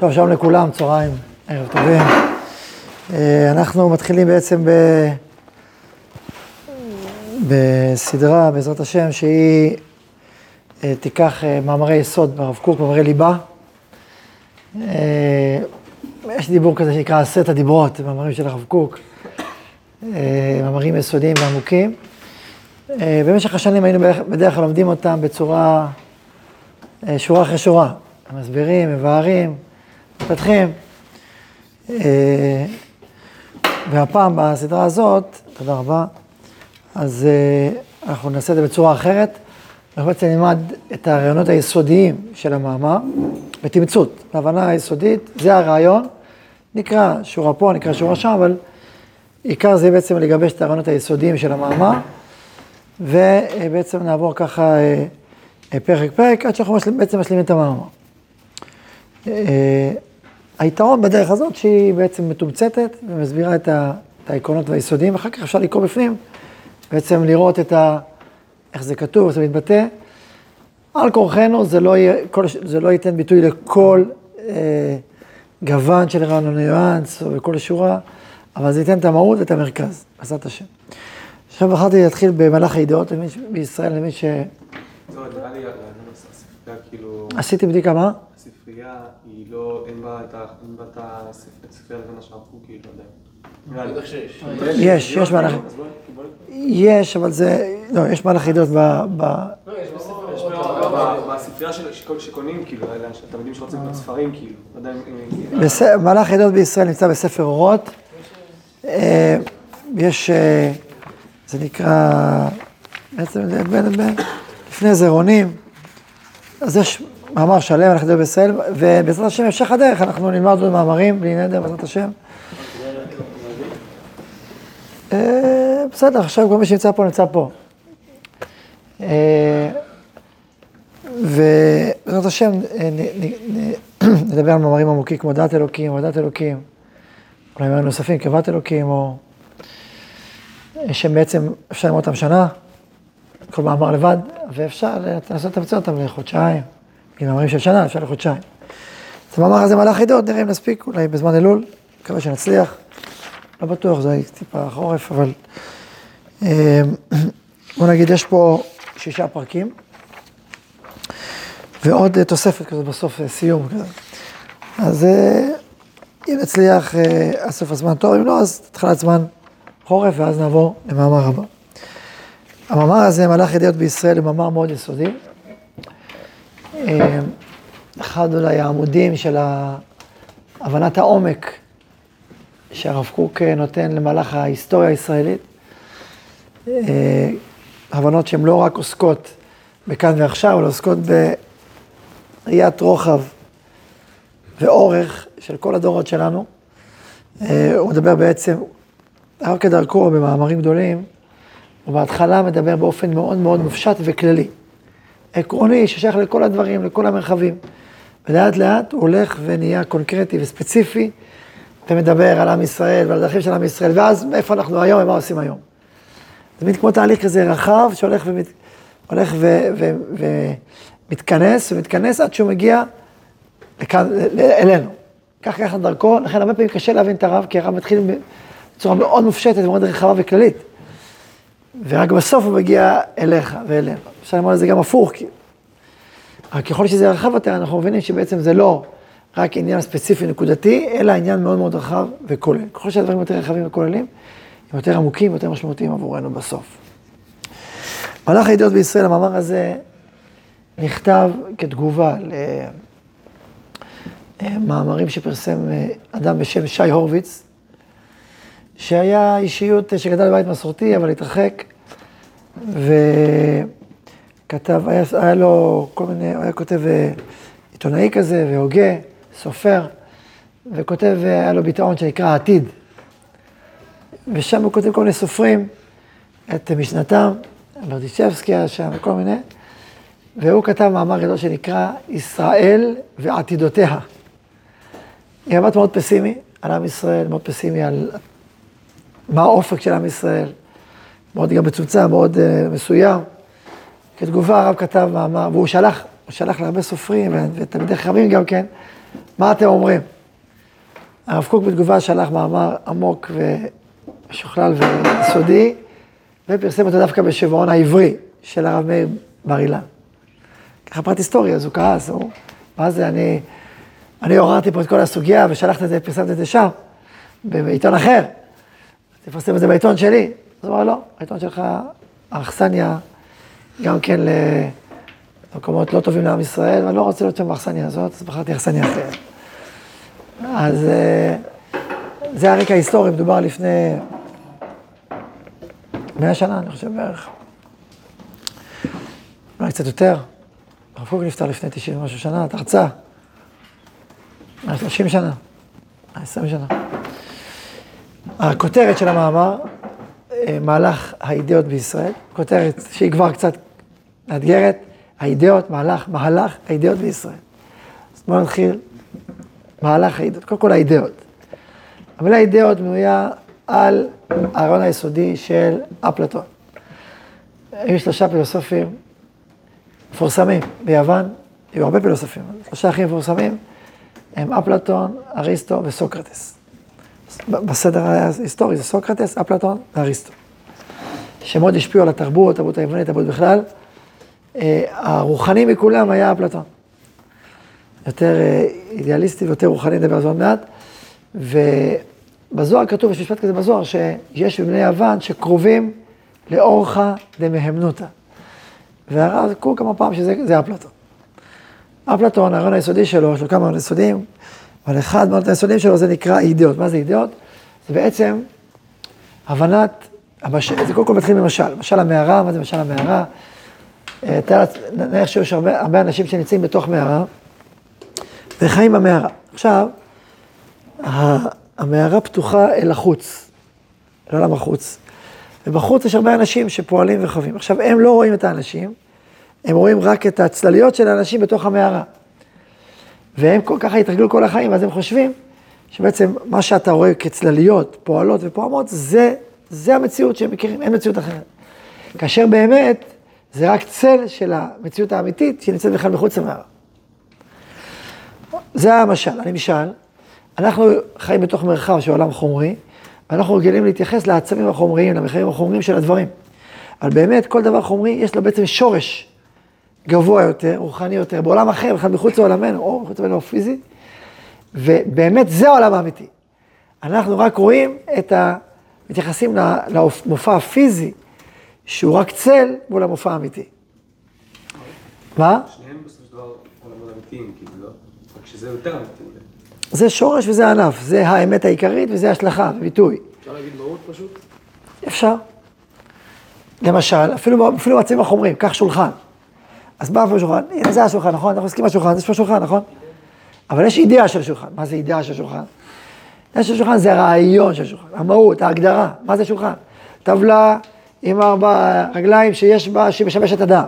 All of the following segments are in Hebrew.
טוב, שלום לכולם, צהריים, ערב טובים. אה, אנחנו מתחילים בעצם ב... בסדרה, בעזרת השם, שהיא אה, תיקח אה, מאמרי יסוד ברב קוק, מאמרי ליבה. יש דיבור כזה שנקרא עשרת הדיברות, מאמרים של הרב קוק, מאמרים יסודיים ועמוקים. במשך השנים היינו בדרך כלל לומדים אותם בצורה, שורה אחרי שורה. מסבירים, מבארים, מפתחים. אה, והפעם בסדרה הזאת, תודה רבה, אז אה, אנחנו נעשה את זה בצורה אחרת. אנחנו בעצם נלמד את הרעיונות היסודיים של המאמר, בתמצות, בהבנה היסודית, זה הרעיון. נקרא שורה פה, נקרא שורה שם, אבל עיקר זה בעצם לגבש את הרעיונות היסודיים של המאמר, ובעצם נעבור ככה אה, פרק פרק, עד שאנחנו בעצם משלימים את המאמר. אה, היתרון בדרך הזאת שהיא בעצם מתומצתת ומסבירה את, העקרונות והיסודיים, ואחר כך אפשר לקרוא בפנים, בעצם לראות את ה... איך זה כתוב, איך זה מתבטא. על כורחנו זה לא, יהיה, כל, זה לא ייתן ביטוי לכל אה, גוון של רעיון ניואנס או בכל שורה, אבל זה ייתן את המהות ואת המרכז, בעזרת השם. עכשיו בחרתי להתחיל במהלך הידיעות בישראל, למי ש... לא, נראה לי, כאילו... עשיתי בדיקה מה? הספרייה היא לא, אין בה את הספרייה לבין השאר חוקי, לא יודע. יש, יש מהלך, יש, אבל זה, לא, יש מהלך ידיעות ב... בספרייה שקונים, כאילו, התלמידים שרוצים לקנות ספרים, כאילו, מהלך ידיעות בישראל נמצא בספר אורות. אה, יש, אה, זה נקרא, בעצם, לפני זה רונים. אז יש מאמר שלם, אנחנו נדבר בישראל, ובעזרת השם, המשך הדרך, אנחנו נלמד עוד מאמרים, בלי נדר, בעזרת השם. אה, בסדר, עכשיו כל מי שנמצא פה, נמצא פה. אה, ובעזרת השם, אה, נדבר על מאמרים עמוקים כמו דת אלוקים, או דת אלוקים, אולי מאמרים נוספים, קרבת אלוקים, או שהם בעצם, אפשר ללמוד אותם שנה, כל מאמר לבד, ואפשר לנסות לתמצת אותם לחודשיים. עם מאמרים של שנה, אפשר לחודשיים. אז המאמר הזה מלאך חידות, נראה אם נספיק, אולי בזמן אלול, מקווה שנצליח. לא בטוח, זה טיפה חורף, אבל... אה, בוא נגיד, יש פה שישה פרקים, ועוד תוספת כזאת בסוף, אה, סיום כזה. אז אה, אם נצליח עד סוף הזמן טוב, אם לא, אז התחלת זמן חורף, ואז נעבור למאמר הבא. המאמר הזה, מלאך ידיעות בישראל, הוא מאמר מאוד יסודי. אה, אחד אולי העמודים של הבנת העומק שהרב קוק אה, נותן למהלך ההיסטוריה הישראלית. אה, הבנות שהן לא רק עוסקות בכאן ועכשיו, אלא עוסקות בראיית רוחב ואורך של כל הדורות שלנו. הוא מדבר בעצם, הרב כדרכו במאמרים גדולים, הוא בהתחלה מדבר באופן מאוד מאוד מופשט וכללי. עקרוני ששייך לכל הדברים, לכל המרחבים. ולאט לאט הוא הולך ונהיה קונקרטי וספציפי, ומדבר על עם ישראל ועל הדרכים של עם ישראל, ואז מאיפה אנחנו היום ומה עושים היום. זה מין כמו תהליך כזה רחב שהולך ומת, הולך ו, ו, ו, ומתכנס ומתכנס עד שהוא מגיע לכאן, אלינו. כך ככה דרכו, לכן הרבה פעמים קשה להבין את הרב, כי הרב מתחיל בצורה מאוד מופשטת ומאוד רחבה וכללית. ורק בסוף הוא מגיע אליך ואלינו. אפשר ללמוד את זה גם הפוך, כי... רק ככל שזה רחב יותר, אנחנו מבינים שבעצם זה לא רק עניין ספציפי נקודתי, אלא עניין מאוד מאוד רחב וכולל. ככל שהדברים יותר רחבים וכוללים, הם יותר עמוקים, יותר משמעותיים עבורנו בסוף. מהלך הידיעות בישראל, המאמר הזה נכתב כתגובה למאמרים שפרסם אה, אדם בשם שי הורוביץ, שהיה אישיות שגדל בבית מסורתי, אבל התרחק, וכתב, היה, היה לו כל מיני, היה כותב אה, עיתונאי כזה, והוגה, סופר, וכותב, אה, היה לו ביטאון שנקרא העתיד. ושם הוא כותב כל מיני סופרים, את משנתם, ברדיצ'בסקי היה שם, וכל מיני, והוא כתב מאמר גדול שנקרא ישראל ועתידותיה. מבט מאוד פסימי על עם ישראל, מאוד פסימי על מה האופק של עם ישראל, מאוד גם מצומצם, מאוד uh, מסוים. כתגובה הרב כתב מאמר, והוא שלח, הוא שלח להרבה סופרים ותלמידי חכמים גם כן, מה אתם אומרים? הרב קוק בתגובה שלח מאמר עמוק ומשוכלל ויסודי, ופרסם אותו דווקא בשבועון העברי של הרב מאיר בר אילן. ככה פרט היסטורי, אז הוא כעס, הוא, מה זה, אני, אני עוררתי פה את כל הסוגיה ושלחתי את זה, פרסמתי את זה שם, בעיתון אחר. תפרסם את זה בעיתון שלי. אז הוא אמר, לא, העיתון שלך, האכסניה, גם כן למקומות לא טובים לעם ישראל, ואני לא רוצה להיות שם באכסניה הזאת, אז בחרתי אכסניה אחרת. אז אה, זה הרקע ההיסטורי, מדובר לפני מאה שנה, אני חושב בערך. אולי קצת יותר. הרב קוק נפטר לפני 90 ומשהו שנה, את הרצאה. 30 שנה, 20 שנה. הכותרת של המאמר, אה, מהלך האידאות בישראל, כותרת שהיא כבר קצת מאתגרת, האידאות, מהלך, מהלך האידאות בישראל. אז בואו נתחיל, מהלך האידאות, קודם כל האידאות. המילה אידאות בנויה על הרעיון היסודי של אפלטון. היו שלושה פילוסופים מפורסמים ביוון, היו הרבה פילוסופים, שלושה הכי מפורסמים הם אפלטון, אריסטו וסוקרטס. בסדר ההיסטורי זה סוקרטס, אפלטון ואריסטו. שמאוד השפיעו על התרבות, התרבות היוונית, התרבות בכלל. אה, הרוחני מכולם היה אפלטון. יותר אה, אידיאליסטי ויותר רוחני, נדבר על זה עוד מעט. ובזוהר כתוב, יש משפט כזה בזוהר, שיש בבני יוון שקרובים לאורחה דמהמנותא. והרב קורא כמה פעם שזה אפלטון. אפלטון, הרעיון היסודי שלו, יש לו כמה יסודיים, אבל אחד מהרעיונות היסודיים שלו זה נקרא אידאות. מה זה אידאות? זה בעצם הבנת, המשל, זה קודם כל מתחיל במשל. משל המערה, מה זה משל המערה? אה, נניח שיש הרבה, הרבה אנשים שנמצאים בתוך מערה, וחיים במערה. עכשיו, המערה פתוחה אל החוץ, אל עולם החוץ. ובחוץ יש הרבה אנשים שפועלים וחווים. עכשיו, הם לא רואים את האנשים, הם רואים רק את הצלליות של האנשים בתוך המערה. והם כל ככה התרגלו כל החיים, אז הם חושבים שבעצם מה שאתה רואה כצלליות, פועלות ופועמות, זה, זה המציאות שהם מכירים, אין מציאות אחרת. כאשר באמת, זה רק צל של המציאות האמיתית שנמצאת בכלל מחוץ למערה. זה המשל, הנמשל. אנחנו חיים בתוך מרחב של עולם חומרי, ואנחנו רגילים להתייחס לעצמים החומריים, למחירים החומריים של הדברים. אבל באמת, כל דבר חומרי, יש לו בעצם שורש גבוה יותר, רוחני יותר, בעולם אחר, בכלל מחוץ לעולמנו, או מחוץ לעולמנו פיזי, ובאמת זה העולם האמיתי. אנחנו רק רואים את ה... מתייחסים למופע הפיזי, שהוא רק צל מול המופע האמיתי. מה? שניהם בסופו של דבר עולמות אמיתיים, כאילו, לא? רק שזה יותר אמיתי. זה שורש וזה ענף, זה האמת העיקרית וזה השלכה, ביטוי. אפשר להגיד מהות פשוט? אפשר. למשל, אפילו, אפילו מעצבים החומרים, קח שולחן. אז בא פה שולחן, הנה זה השולחן, נכון? אנחנו עוסקים בשולחן, יש פה שולחן, נכון? אבל יש אידאה של שולחן. מה זה אידאה של שולחן? אידאה של שולחן זה הרעיון של שולחן, המהות, ההגדרה. מה זה שולחן? טבלה עם ארבע רגליים שיש בה, שהיא משמשת אדם.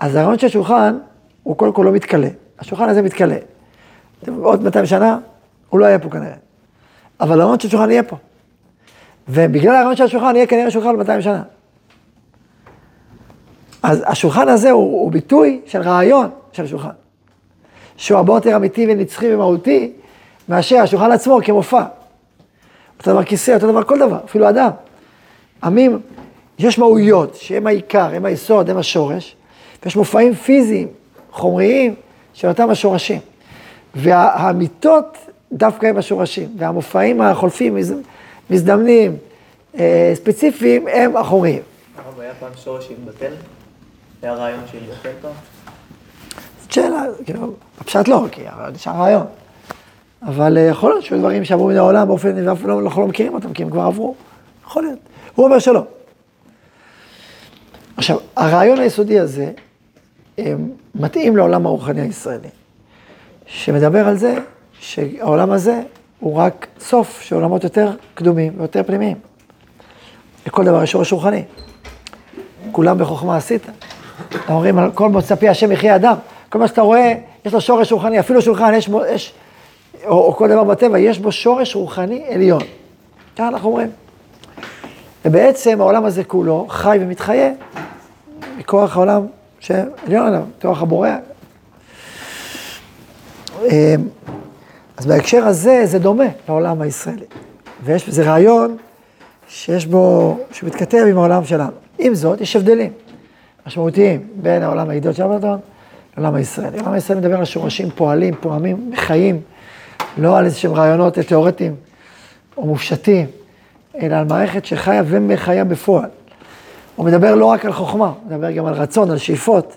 אז הרעיון של שולחן, הוא קודם כל לא מתכלה. השולחן הזה מתכלה. עוד 200 שנה, הוא לא יהיה פה כנראה. אבל הרעיון של שולחן יהיה פה. ובגלל הרעיון של השולחן יהיה כנראה שולחן 200 שנה. אז השולחן הזה הוא, הוא ביטוי של רעיון של שולחן. שהוא הרבה יותר אמיתי ונצחי ומהותי, מאשר השולחן עצמו כמופע. אותו דבר כיסא, אותו דבר כל דבר, אפילו אדם. עמים, יש מהויות שהם העיקר, הם היסוד, הם השורש, ויש מופעים פיזיים, חומריים, של אותם השורשים. והאמיתות דווקא הם השורשים, והמופעים החולפים, מזדמנים, אה, ספציפיים, הם החומריים. היה פעם שורש שהתבטל? שהתבטל פעם? זאת שאלה, כאילו, בפשט לא, כי נשאר רעיון. אבל אה, יכול להיות שהיו דברים שעברו מן העולם באופן, ואנחנו לא, לא מכירים אותם, כי הם כבר עברו. יכול להיות. הוא אומר שלא. עכשיו, הרעיון היסודי הזה אה, מתאים לעולם הרוחני הישראלי, שמדבר על זה שהעולם הזה הוא רק סוף של עולמות יותר קדומים ויותר פנימיים. לכל דבר יש שורש רוחני. כולם בחוכמה עשית. אומרים על כל מוצא פי השם יחיה אדם. כל מה שאתה רואה, יש לו שורש רוחני, אפילו שולחן, יש בו, יש, או, או כל דבר בטבע, יש בו שורש רוחני עליון. ככה אנחנו אומרים. ובעצם העולם הזה כולו חי ומתחיה מכוח העולם שעליון עליו, מכוח הבורא. אמ, אז בהקשר הזה זה דומה לעולם הישראלי. ויש בזה רעיון שיש בו, שמתכתב עם העולם שלנו. עם זאת, יש הבדלים משמעותיים בין העולם האידיוט של אפלטון לעולם הישראלי. העולם הישראלי מדבר על שורשים פועלים, פועמים, חיים, לא על איזשהם רעיונות תיאורטיים או מופשטים, אלא על מערכת שחיה ומחיה בפועל. הוא מדבר לא רק על חוכמה, הוא מדבר גם על רצון, על שאיפות.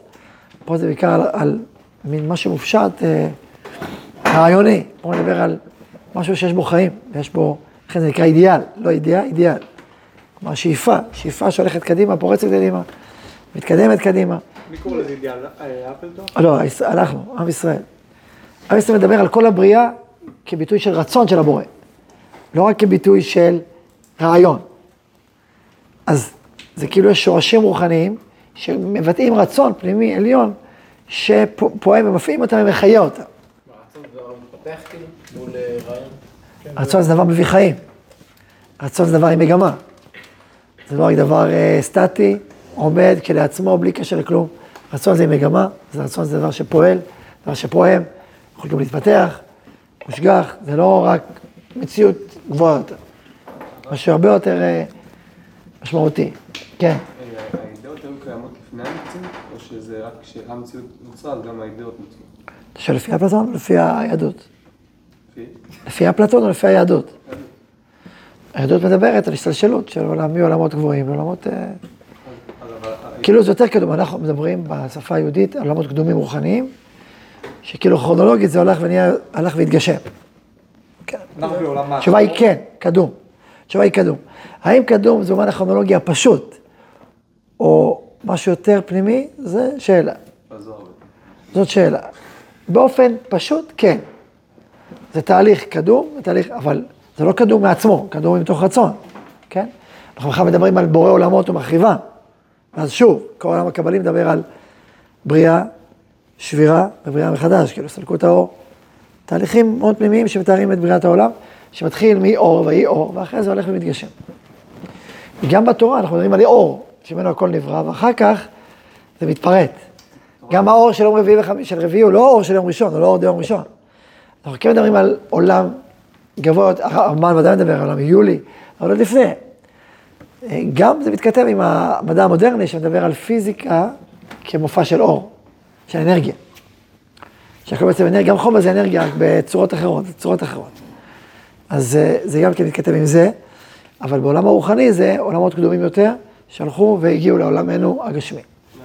פה זה בעיקר על, על מין משהו מופשט, אה, רעיוני. פה הוא מדבר על משהו שיש בו חיים, ויש בו, לכן זה נקרא אידיאל, לא אידיאל, אידיאל. כלומר, שאיפה, שאיפה שהולכת קדימה, פורצת קדימה, מתקדמת קדימה. מי קורא לזה אידיאל? אה, אפלטון? לא, אנחנו, עם ישראל. עם ישראל מדבר על כל הבריאה כביטוי של רצון של הבורא, לא רק כביטוי של רעיון. אז זה כאילו יש שורשים רוחניים שמבטאים רצון פנימי עליון שפועם ומפעים אותם ומחיה אותם. כאילו, אה, רעיון. רצון זה דבר מביא חיים. רצון זה דבר עם מגמה. זה לא רק דבר אה, סטטי, עומד כשלעצמו, בלי קשר לכלום. רצון זה מגמה, זה רצון זה דבר שפועל, דבר שפועם, יכול גם להתפתח, מושגח, זה לא רק מציאות גבוהה יותר. משהו הרבה יותר אה, משמעותי. כן. האידאות היו קיימות לפני המציאות, או שזה רק כשהמציאות נוצרה, אז גם האידאות נוצרו? אתה שואל לפי אפלטון או לפי היהדות? לפי? לפי אפלטון או לפי היהדות? היהדות מדברת על השתלשלות של עולם, מעולמות גבוהים לעולמות... כאילו זה יותר קדום, אנחנו מדברים בשפה היהודית על עולמות קדומים רוחניים, שכאילו כרונולוגית זה הלך ונהיה, הלך והתגשם. כן. אנחנו בעולם מה? התשובה היא כן, קדום. התשובה היא קדום. האם קדום זה במובן הכרונולוגי הפשוט, או משהו יותר פנימי, זה שאלה. זאת שאלה. באופן פשוט, כן. זה תהליך קדום, תהליך, אבל זה לא קדום מעצמו, קדום מתוך רצון, כן? אנחנו בכלל מדברים על בורא עולמות ומחריבה. אז שוב, כל העולם הקבלי מדבר על בריאה, שבירה ובריאה מחדש, כאילו סלקות האור. תהליכים מאוד פנימיים שמתארים את בריאת העולם, שמתחיל מאור ויהי אור, ואחרי זה הולך ומתגשם. גם בתורה אנחנו מדברים על אור, שממנו הכל נברא, ואחר כך זה מתפרט. גם האור של יום רביעי וחמישי, של רביעי הוא לא אור של יום ראשון, הוא לא אור ביום ראשון. אנחנו כן מדברים על עולם גבוה, הרמב"ן ודאי מדבר על עולם יולי, אבל עוד לפני. גם זה מתכתב עם המדע המודרני שמדבר על פיזיקה כמופע של אור, של אנרגיה. שהכל בעצם אנרגיה, גם חומר זה אנרגיה, רק בצורות אחרות, צורות אחרות. אז אה, זה גם כן מתכתב עם זה, אבל בעולם הרוחני זה עולמות קדומים יותר, שהלכו והגיעו לעולמנו הגשמי.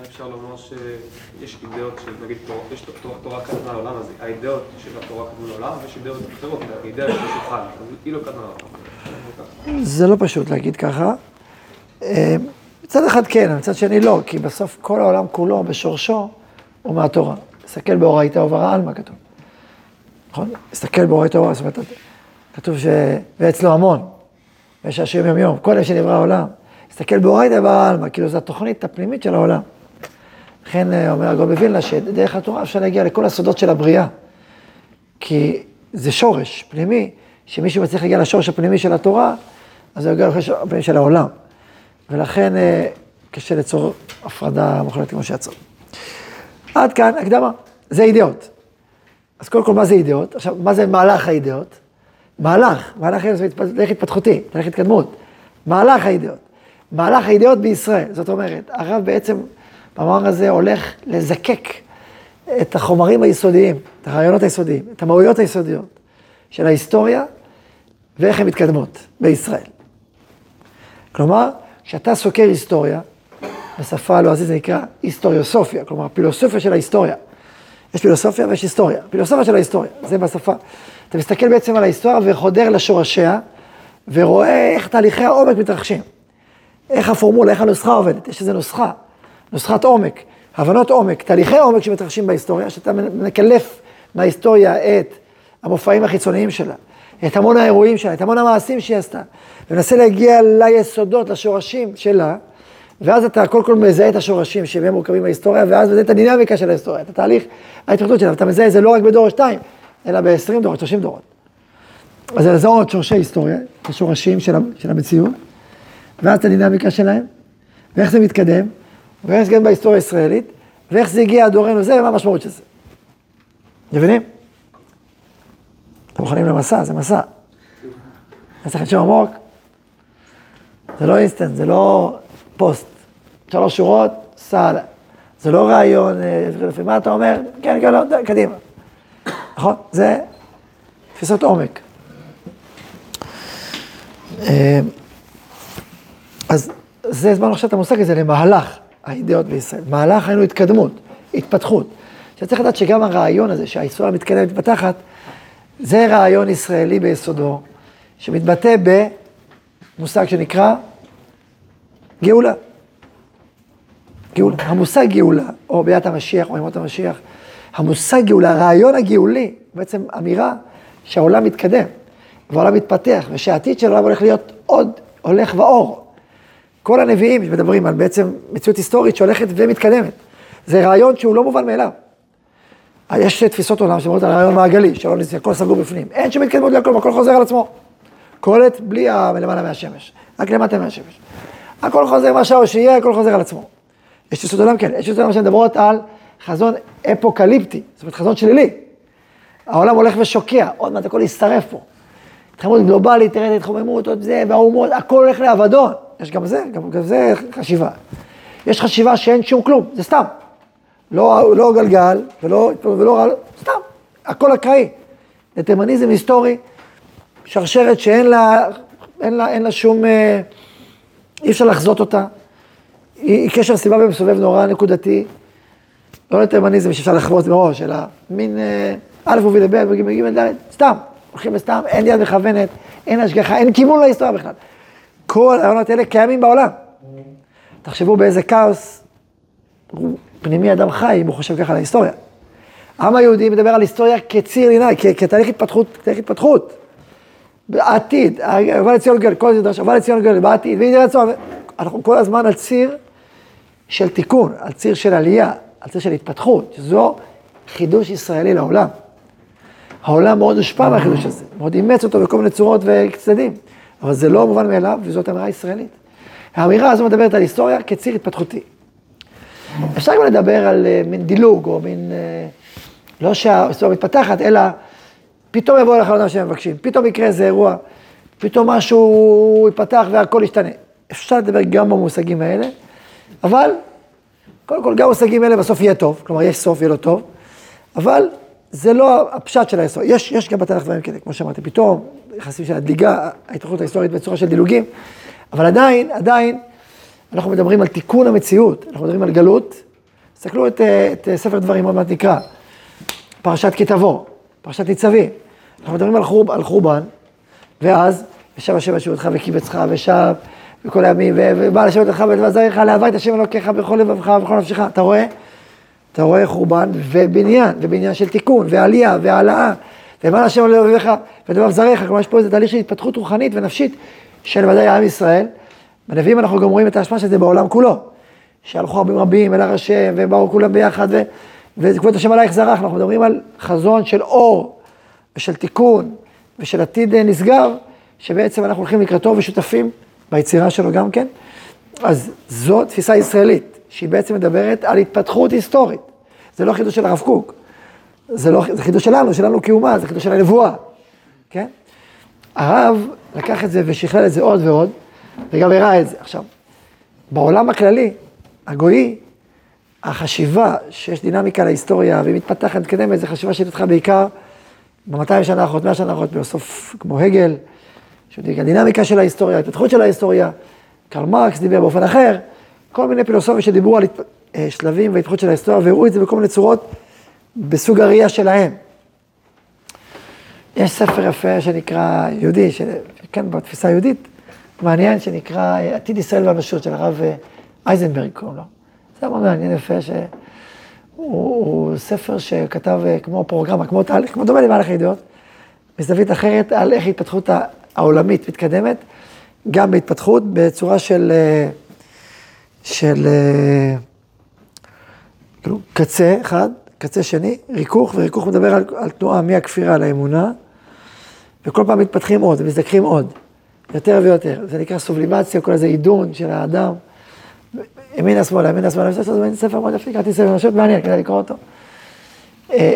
אפשר לומר שיש אידאות של, נגיד, תורה- יש תורה- תורה קדמה לעולם הזה, האידאות של התורה קדמו לעולם, ויש אידאות אחרות, האידאה של שולחן, אז היא לא קדמה לעולם. זה לא פשוט להגיד ככה. אה, מצד אחד כן, מצד שני לא, כי בסוף כל העולם כולו בשורשו הוא מהתורה. תסתכל באורייתא וברא עלמא כתוב. נכון? תסתכל באורייתא וברא, זאת אומרת, כתוב ש... ואצלו המון, ויש השם יום יום, קודם שנברא העולם. תסתכל באורייתא וברא עלמא, כאילו זו התוכנית הפנימית של העולם. לכן אה, אומר הגול בווילנה שדרך התורה אפשר להגיע לכל הסודות של הבריאה. כי זה שורש פנימי, שמישהו מצליח להגיע לשורש הפנימי של התורה, אז הוא יגיע לשורש הפנימי של העולם. ולכן אה, קשה ליצור הפרדה מוחלטת כמו שיצר. עד כאן הקדמה, זה אידאות. אז קודם כל, מה זה אידאות? עכשיו, מה זה מהלך האידאות? מהלך, מהלך האידאות זה תהליך התפתחותי, תהליך התקדמות. מהלך האידאות. מהלך האידאות בישראל, זאת אומרת, הרב בעצם, במאמר הזה הולך לזקק את החומרים היסודיים, את הרעיונות היסודיים, את המהויות היסודיות של ההיסטוריה ואיך הן מתקדמות בישראל. כלומר, כשאתה סוקר היסטוריה, בשפה הלועזית זה נקרא היסטוריוסופיה, כלומר, פילוסופיה של ההיסטוריה. יש פילוסופיה ויש היסטוריה. פילוסופיה של ההיסטוריה, זה בשפה. אתה מסתכל בעצם על ההיסטוריה וחודר לשורשיה, ורואה איך תהליכי העומק מתרחשים. איך הפורמולה, איך הנוסחה עובדת, יש איזו נוסחה, נוסחת עומק, הבנות עומק, תהליכי עומק שמתרחשים בהיסטוריה, שאתה מקלף מההיסטוריה את המופעים החיצוניים שלה, את המון האירועים שלה, את המון המעשים שהיא עשתה, ומנסה להגיע ליסודות, לשורשים שלה, ואז אתה קודם כל מזהה את השורשים שהם מורכבים בהיסטוריה, ואז מזהה את הדינמיקה של ההיסטוריה, את התהליך ההתפתחות שלה, ואתה מזהה את זה לא רק בדור שתיים, אלא ב-20 דורות, 30 דורות. אז זה לזהות שורשי היסטוריה, את השורשים של, של המציאות, ואז את הדינמיקה שלהם, ואיך זה מתקדם, ואיך זה גם בהיסטוריה הישראלית, ואיך זה הגיע עד דורנו זה, ומה המשמעות של זה. מבינים? אתם מוכנים למסע? זה מסע. צריך לנשום עמוק. זה לא אינסטנט, זה לא פוסט. שלוש שורות, סע. זה לא רעיון, אה, לפי מה אתה אומר? כן, כן, לא, די, קדימה. נכון? זה תפיסות עומק. אה, אז זה זמן עכשיו את המושג הזה למהלך האידאות בישראל. מהלך היינו התקדמות, התפתחות. עכשיו צריך לדעת שגם הרעיון הזה שההיסטוריה מתקדמת ומתפתחת, זה רעיון ישראלי ביסודו, שמתבטא במושג שנקרא גאולה. גאולה. המושג גאולה, או ביאת המשיח, או ימות המשיח, המושג גאולה, הרעיון הגאולי, בעצם אמירה שהעולם מתקדם, והעולם מתפתח, ושהעתיד של העולם הולך להיות עוד הולך ואור. כל הנביאים שמדברים על בעצם מציאות היסטורית שהולכת ומתקדמת. זה רעיון שהוא לא מובן מאליו. יש שתי תפיסות עולם שאומרות על רעיון מעגלי, שלא נצא, הכל סגור בפנים. אין שום התקדמות לכלום, הכל חוזר על עצמו. קולט בלי למעלה מהשמש, רק למטה מהשמש. הכל חוזר, מה שהאור שיהיה, הכל חוזר על עצמו. יש תפיסות עולם כן, יש תפיסות עולם שמדברות על חזון אפוקליפטי, זאת אומרת חזון שלילי. העולם הולך ושוקע, עוד מעט הכל ישרף פה. התחממות גלובלית, תראה את ההתחממות, עוד זה, והאומות, הכל הולך לאבדון. יש גם זה, גם, גם זה חשיבה. יש חשיבה שאין שום כלום, זה סתם. לא, לא גלגל, ולא, ולא סתם, הכל אקראי. דטרמיניזם היסטורי, שרשרת שאין לה, אין לה, אין לה שום, אה, אי אפשר לחזות אותה. היא, היא קשר סיבה ומסובב נורא נקודתי. לא דטרמיניזם שאפשר לחוות מראש, אלא מין אה, א' מוביל לב' וג' ג' ד', סתם, הולכים לסתם, אין יד מכוונת, אין השגחה, אין כיוון להיסטוריה בכלל. כל הרעיונות האלה קיימים בעולם. תחשבו באיזה כאוס פנימי אדם חי, אם הוא חושב ככה על ההיסטוריה. העם היהודי מדבר על היסטוריה כציר עיניי, כתהליך התפתחות, תהליך התפתחות. בעתיד, אבל לציון גואל, כל זה דרש, אבל לציון גואל, בעתיד, והנה רצון, אנחנו כל הזמן על ציר של תיקון, על ציר של עלייה, על ציר של התפתחות, שזו חידוש ישראלי לעולם. העולם מאוד הושפע מהחידוש הזה, מאוד אימץ אותו בכל מיני צורות וצדדים, אבל זה לא מובן מאליו, וזאת אמירה ישראלית. האמירה הזו מדברת על היסטוריה כציר התפתחותי. אפשר גם לדבר על uh, מין דילוג, או מין, uh, לא שההיסטוריה מתפתחת, אלא פתאום יבוא לך אדם שהם מבקשים, פתאום יקרה איזה אירוע, פתאום משהו ייפתח והכל ישתנה. אפשר לדבר גם במושגים האלה, אבל קודם כל גם במושגים האלה בסוף יהיה טוב, כלומר יש סוף, יהיה לו טוב, אבל זה לא הפשט של ההיסטוריה. יש, יש גם בתנ"ך דברים כאלה, כמו שאמרתי, פתאום יחסים של הדליגה, ההתפתחות ההיסטורית בצורה של דילוגים, אבל עדיין, עדיין, אנחנו מדברים על תיקון המציאות, אנחנו מדברים על גלות. תסתכלו את, את ספר דברים, עוד מעט נקרא, פרשת כי תבוא, פרשת ניצבים. אנחנו מדברים על, חורב, על חורבן, ואז, ושב השם אשובתך וקיבצך ושב וכל הימים, ובא לשבת לך ולבזריך, להבא את השם אלוקיך בכל לבבך ובכל נפשך. אתה רואה? אתה רואה חורבן ובניין, ובניין של תיקון, ועלייה, והעלאה, ובא לשם לבבך ודבב זריך, כלומר יש פה איזה תהליך של התפתחות רוחנית ונפשית של ודאי עם ישראל. בנביאים אנחנו גם רואים את ההשפעה של זה בעולם כולו. שהלכו רבים רבים אל הר השם, ובאו כולם ביחד, ו... וכבוד השם עלייך זרח, אנחנו מדברים על חזון של אור, ושל תיקון, ושל עתיד נשגב, שבעצם אנחנו הולכים לקראתו ושותפים ביצירה שלו גם כן. אז זו תפיסה ישראלית, שהיא בעצם מדברת על התפתחות היסטורית. זה לא חידוש של הרב קוק, זה, לא, זה חידוש שלנו, שלנו כאומה, זה חידוש של הנבואה, כן? הרב לקח את זה ושכלל את זה עוד ועוד, וגם הראה את זה. עכשיו, בעולם הכללי, הגויי, החשיבה שיש דינמיקה להיסטוריה והיא מתפתחת, מתקדמת, זו חשיבה שהתפתחה בעיקר ב-200 שנה האחרונות, 100 שנה האחרונות, בסוף כמו הגל, הדינמיקה של ההיסטוריה, ההתפתחות של ההיסטוריה, קרל מרקס דיבר באופן אחר, כל מיני פילוסופים שדיברו על אה, שלבים והתפתחות של ההיסטוריה והראו את זה בכל מיני צורות בסוג הראייה שלהם. יש ספר יפה שנקרא יהודי, כן, בתפיסה היהודית, מעניין שנקרא עתיד ישראל והמשות של הרב אה, אייזנברג קוראים לו. זה מאוד מעניין יפה שהוא הוא ספר שכתב אה, כמו פרוגרמה, כמו, כמו דומה למהלך הידיעות, מזווית אחרת על איך ההתפתחות העולמית מתקדמת, גם בהתפתחות בצורה של, אה, של כאילו קצה אחד, קצה שני, ריכוך, וריכוך מדבר על, על תנועה מהכפירה לאמונה, וכל פעם מתפתחים עוד, ומזדקחים עוד. יותר ויותר. זה נקרא סובלימציה, כל איזה עידון של האדם. ימינה שמאלה, ימינה שמאלה, זה ספר מאוד יפה, קראתי ספר פשוט מעניין, כדאי לקרוא אותו. אה,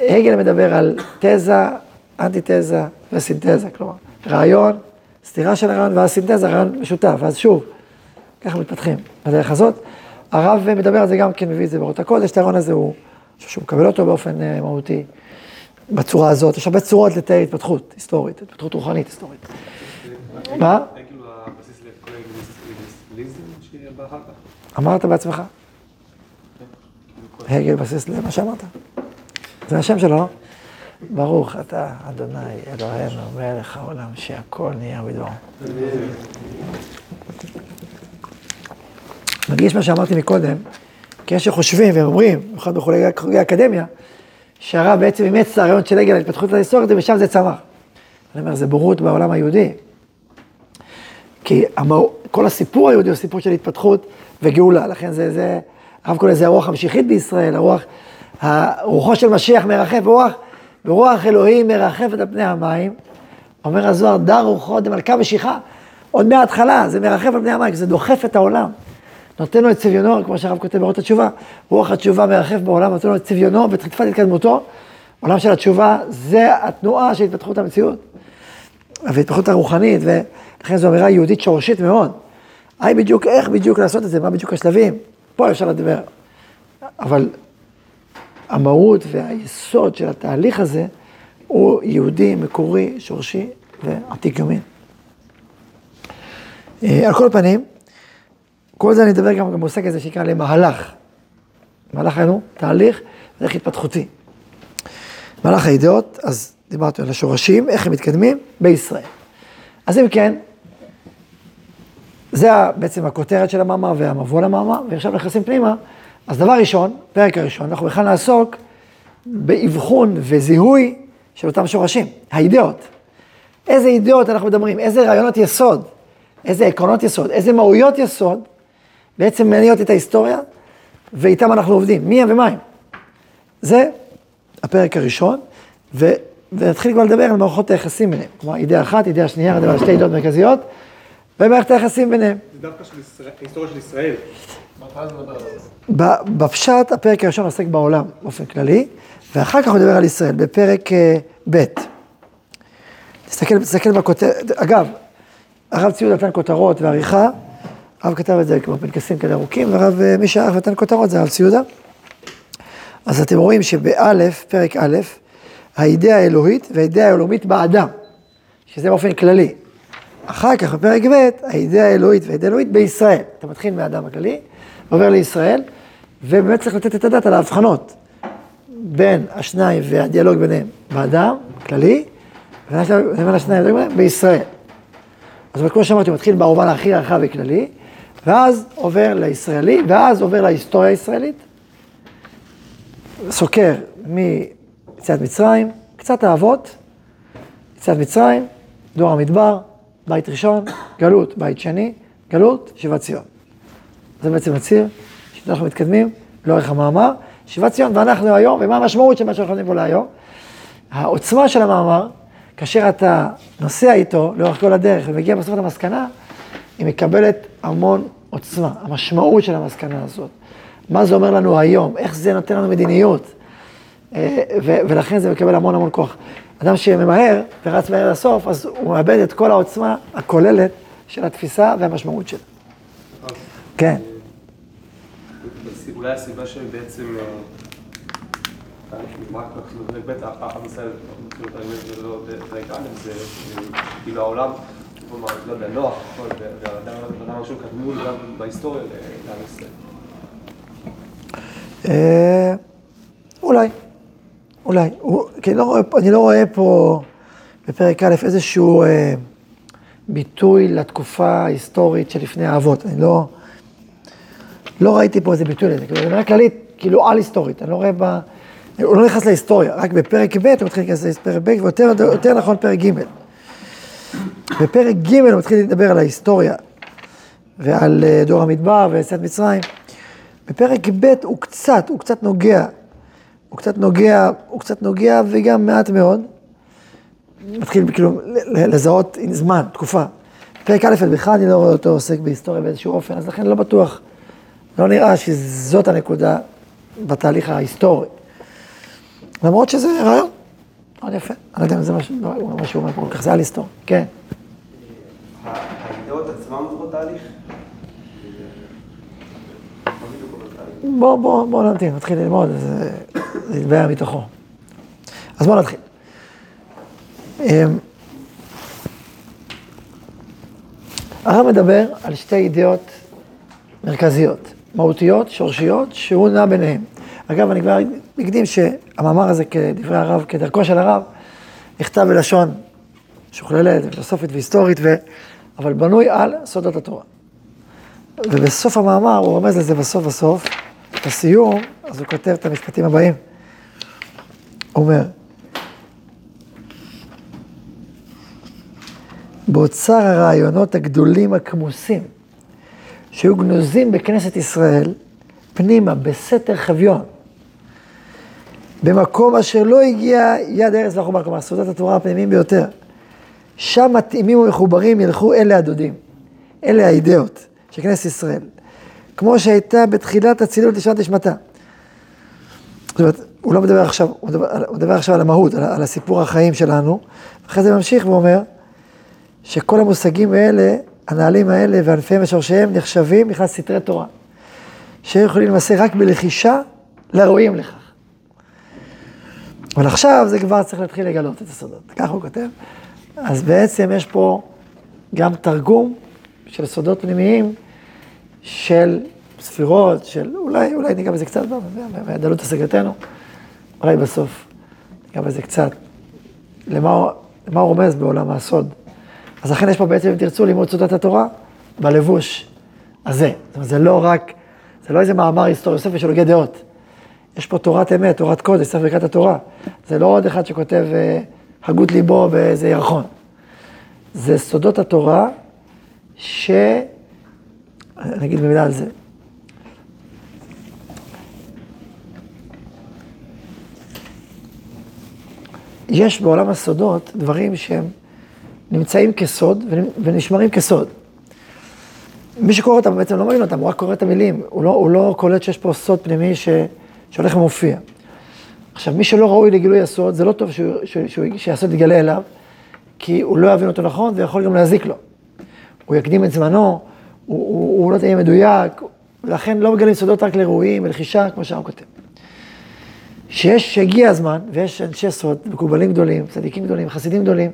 הגל מדבר על תזה אנטיתזה וסינתזה, כלומר, רעיון, סתירה של הרעיון ואז סינתזה, רעיון משותף, ואז שוב, ככה מתפתחים בדרך הזאת. הרב מדבר על זה גם כן, מביא את זה באורות הקודש, את הרעיון הזה הוא, שהוא מקבל אותו באופן אה, מהותי, בצורה הזאת. יש הרבה צורות לתאר התפתחות היסטורית, התפתחות רוחנית היסטורית. מה? זה כאילו הבסיס לכל האינגליזם שבא אחר כך. אמרת בעצמך? הגל בסיס למה שאמרת. זה השם שלו? ברוך אתה, אדוני, אלוהינו, מלך העולם, שהכל נהיה בדברו. מרגיש מה שאמרתי מקודם, כי יש שחושבים ואומרים, במיוחד בחוגי האקדמיה, שהרב בעצם אימץ את הרעיון של הגל ההתפתחות ההיסטורית ומשם זה צמח. אני אומר, זה בורות בעולם היהודי. כי המהו- כל הסיפור היהודי הוא סיפור של התפתחות וגאולה, לכן זה, זה, הרב קורא לזה הרוח המשיחית בישראל, הרוח, רוחו של משיח מרחף, רוח, ורוח אלוהים מרחפת על פני המים. אומר הזוהר, דר רוחו דמלכה משיחה. עוד מההתחלה, זה מרחף על פני המים, זה דוחף את העולם. נותן לו את צביונו, כמו שהרב כותב באורות התשובה, רוח התשובה מרחף בעולם, נותן לו את צביונו ואת חטפת התקדמותו. עולם של התשובה, זה התנועה של התפתחות המציאות. והתפתחות הרוחנית, ולכן זו אמירה יהודית שורשית מאוד. היי בדיוק, איך בדיוק לעשות את זה, מה בדיוק השלבים, פה אפשר לדבר. אבל המהות והיסוד של התהליך הזה הוא יהודי, מקורי, שורשי ועתיק יומין. אה, על כל פנים, כל זה אני אדבר גם במושג הזה שנקרא למהלך. מהלך היינו תהליך, דרך התפתחותי. מהלך הידיעות, אז דיברתי על השורשים, איך הם מתקדמים בישראל. אז אם כן, זה בעצם הכותרת של המאמר והמבוא למאמר, ועכשיו נכנסים פנימה. אז דבר ראשון, פרק הראשון, אנחנו בכלל נעסוק באבחון וזיהוי של אותם שורשים, האידאות. איזה אידאות אנחנו מדברים, איזה רעיונות יסוד, איזה עקרונות יסוד, איזה מהויות יסוד, בעצם מניעות את ההיסטוריה, ואיתם אנחנו עובדים, מי הם ומה הם. זה הפרק הראשון, ו... ונתחיל כבר לדבר על מערכות היחסים ביניהם. כלומר, אידאה אחת, אידאה שנייה, שתי אידאות מרכזיות, ומערכת היחסים ביניהם. זה דווקא של ישראל, ההיסטוריה של ישראל. בפשט, הפרק הראשון עוסק בעולם באופן כללי, ואחר כך הוא מדבר על ישראל, בפרק אה, ב'. תסתכל, תסתכל בכותרת, אגב, הרב ציוד נתן כותרות ועריכה, הרב כתב את זה כמו פנקסים כאלה ארוכים, והרב אה, מי שערך נתן כותרות זה הרב ציודה. אז אתם רואים שבאלף, פרק א', האידאה האלוהית והאידאה האלוהית באדם, שזה באופן כללי. אחר כך בפרק ב', האידאה האלוהית והאידאה האלוהית בישראל. אתה מתחיל מהאדם הכללי, עובר לישראל, ובאמת צריך לתת את הדעת על ההבחנות בין השניים והדיאלוג ביניהם באדם, כללי, ובין השניים ביניהם בישראל. אז כמו שאמרתי, מתחיל במובן הכי רחב וכללי, ואז עובר לישראלי, ואז עובר להיסטוריה הישראלית, סוקר מיציאת מצרים, קצת האבות, יציאת מצרים, דור המדבר, בית ראשון, גלות, בית שני, גלות, שיבת ציון. זה בעצם הציר שאנחנו מתקדמים לאורך המאמר. שיבת ציון ואנחנו היום, ומה המשמעות של מה שאנחנו פה להיום. העוצמה של המאמר, כאשר אתה נוסע איתו לאורך כל הדרך ומגיע בסוף למסקנה, היא מקבלת המון עוצמה, המשמעות של המסקנה הזאת. מה זה אומר לנו היום, איך זה נותן לנו מדיניות, אה, ולכן זה מקבל המון המון כוח. אדם שממהר ורץ מהר לסוף, אז הוא מאבד את כל העוצמה הכוללת של התפיסה והמשמעות שלה. כן. אולי הסיבה שבעצם, אה, כאילו אה, כאילו העולם, לא יודע, נוח, והאדם הראשון קדמו גם בהיסטוריה לעם ישראל. אה, אולי, אולי. הוא- כי לא רואה, אני לא רואה פה בפרק א' איזשהו אה, ביטוי לתקופה ההיסטורית שלפני האבות. אני לא, לא ראיתי פה איזה ביטוי לזה. כאילו, זו אמירה כללית, כאילו על-היסטורית. אני לא רואה בה... הוא לא נכנס להיסטוריה, רק בפרק ב' הוא מתחיל להיכנס לפרק ב', ויותר יותר נכון פרק ג'. בפרק ג' הוא מתחיל לדבר על ההיסטוריה ועל אה, דור המדבר ויציאת מצרים. בפרק ב' הוא קצת, הוא קצת נוגע, הוא קצת נוגע, הוא קצת נוגע וגם מעט מאוד. מתחיל כאילו לזהות זמן, תקופה. פרק א' בכלל אני לא רואה אותו עוסק בהיסטוריה באיזשהו אופן, אז לכן לא בטוח, לא נראה שזאת הנקודה בתהליך ההיסטורי. למרות שזה רעיון, מאוד יפה. אני לא יודע אם זה מה לא, שהוא אומר פה, כך זה על היסטור. כן. האידאות עצמם עברו תהליך? בוא, בוא, בוא נמתין, נתחיל ללמוד, זה יתבהר מתוכו. אז בוא נתחיל. אמ, הרב מדבר על שתי אידאות מרכזיות, מהותיות, שורשיות, שהוא נע ביניהם. אגב, אני כבר הקדים שהמאמר הזה, כדברי הרב, כדרכו של הרב, נכתב בלשון משוכללת, פילוסופית והיסטורית, ו... אבל בנוי על סודות התורה. ובסוף המאמר, הוא רומז לזה בסוף בסוף, בסיום, אז הוא כותב את המשפטים הבאים. הוא אומר, באוצר הרעיונות הגדולים הכמוסים, שהיו גנוזים בכנסת ישראל, פנימה, בסתר חביון, במקום אשר לא הגיע יד ארץ לחומה, כלומר, סעודת התורה הפנימיים ביותר. שם מתאימים ומחוברים ילכו אלה הדודים, אלה האידאות של כנסת ישראל, כמו שהייתה בתחילת הצילות לשמת נשמתה. זאת אומרת, הוא לא מדבר עכשיו, הוא מדבר, הוא מדבר עכשיו על המהות, על, על הסיפור החיים שלנו, אחרי זה ממשיך ואומר שכל המושגים האלה, הנהלים האלה וענפיהם ושורשיהם נחשבים בכלל סתרי תורה, שיכולים למעשה רק בלחישה לראויים לכך. אבל עכשיו זה כבר צריך להתחיל לגלות את הסודות, ככה הוא כותב. אז בעצם יש פה גם תרגום של סודות פנימיים של ספירות, של אולי, אולי ניגע בזה קצת בדלות השגתנו, אולי בסוף ניגע בזה קצת, למה, הוא- רומז בעולם הסוד. אז לכן יש פה בעצם, אם תרצו, לימוד סודות התורה בלבוש הזה. זאת אומרת, זה לא רק, זה לא איזה מאמר היסטורי ספר של הוגי דעות. יש פה תורת אמת, תורת קודש, ספר ברכת התורה. זה לא עוד אחד שכותב אה, הגות ליבו באיזה ירחון. זה סודות התורה, ש... אני אגיד במילה על זה. יש בעולם הסודות דברים שהם נמצאים כסוד ונשמרים כסוד. מי שקורא אותם בעצם לא מבין אותם, הוא רק קורא את המילים, הוא לא, הוא לא קולט שיש פה סוד פנימי ש, שהולך ומופיע. עכשיו, מי שלא ראוי לגילוי הסוד, זה לא טוב שהסוד יגלה אליו, כי הוא לא יבין אותו נכון ויכול גם להזיק לו. הוא יקדים את זמנו, הוא, הוא, הוא לא תהיה מדויק, ולכן לא מגלים סודות רק לראויים ולחישה, כמו שהרב כותב. שיש, שהגיע הזמן, ויש אנשי סוד, מקובלים גדולים, צדיקים גדולים, חסידים גדולים,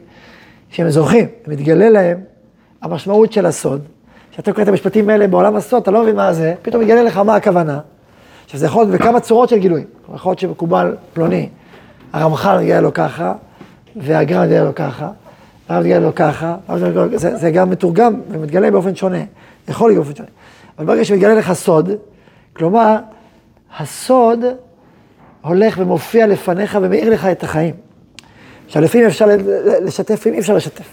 שהם זוכים, מתגלה להם המשמעות של הסוד. כשאתה קורא את המשפטים האלה בעולם הסוד, אתה לא מבין מה זה, פתאום מתגלה לך מה הכוונה. עכשיו זה יכול להיות בכמה צורות של גילויים. יכול להיות שמקובל פלוני, הרמח"ל מגיע לו ככה, והגר"א מגיע לו ככה, הרב מגיע לו ככה, זה, זה גם מתורגם ומתגלה באופן שונה, יכול להיות באופן שונה. אבל ברגע שמתגלה לך סוד, כלומר, הסוד הולך ומופיע לפניך ומאיר לך את החיים. עכשיו, לפעמים אפשר לשתף, לפעמים אי אפשר לשתף.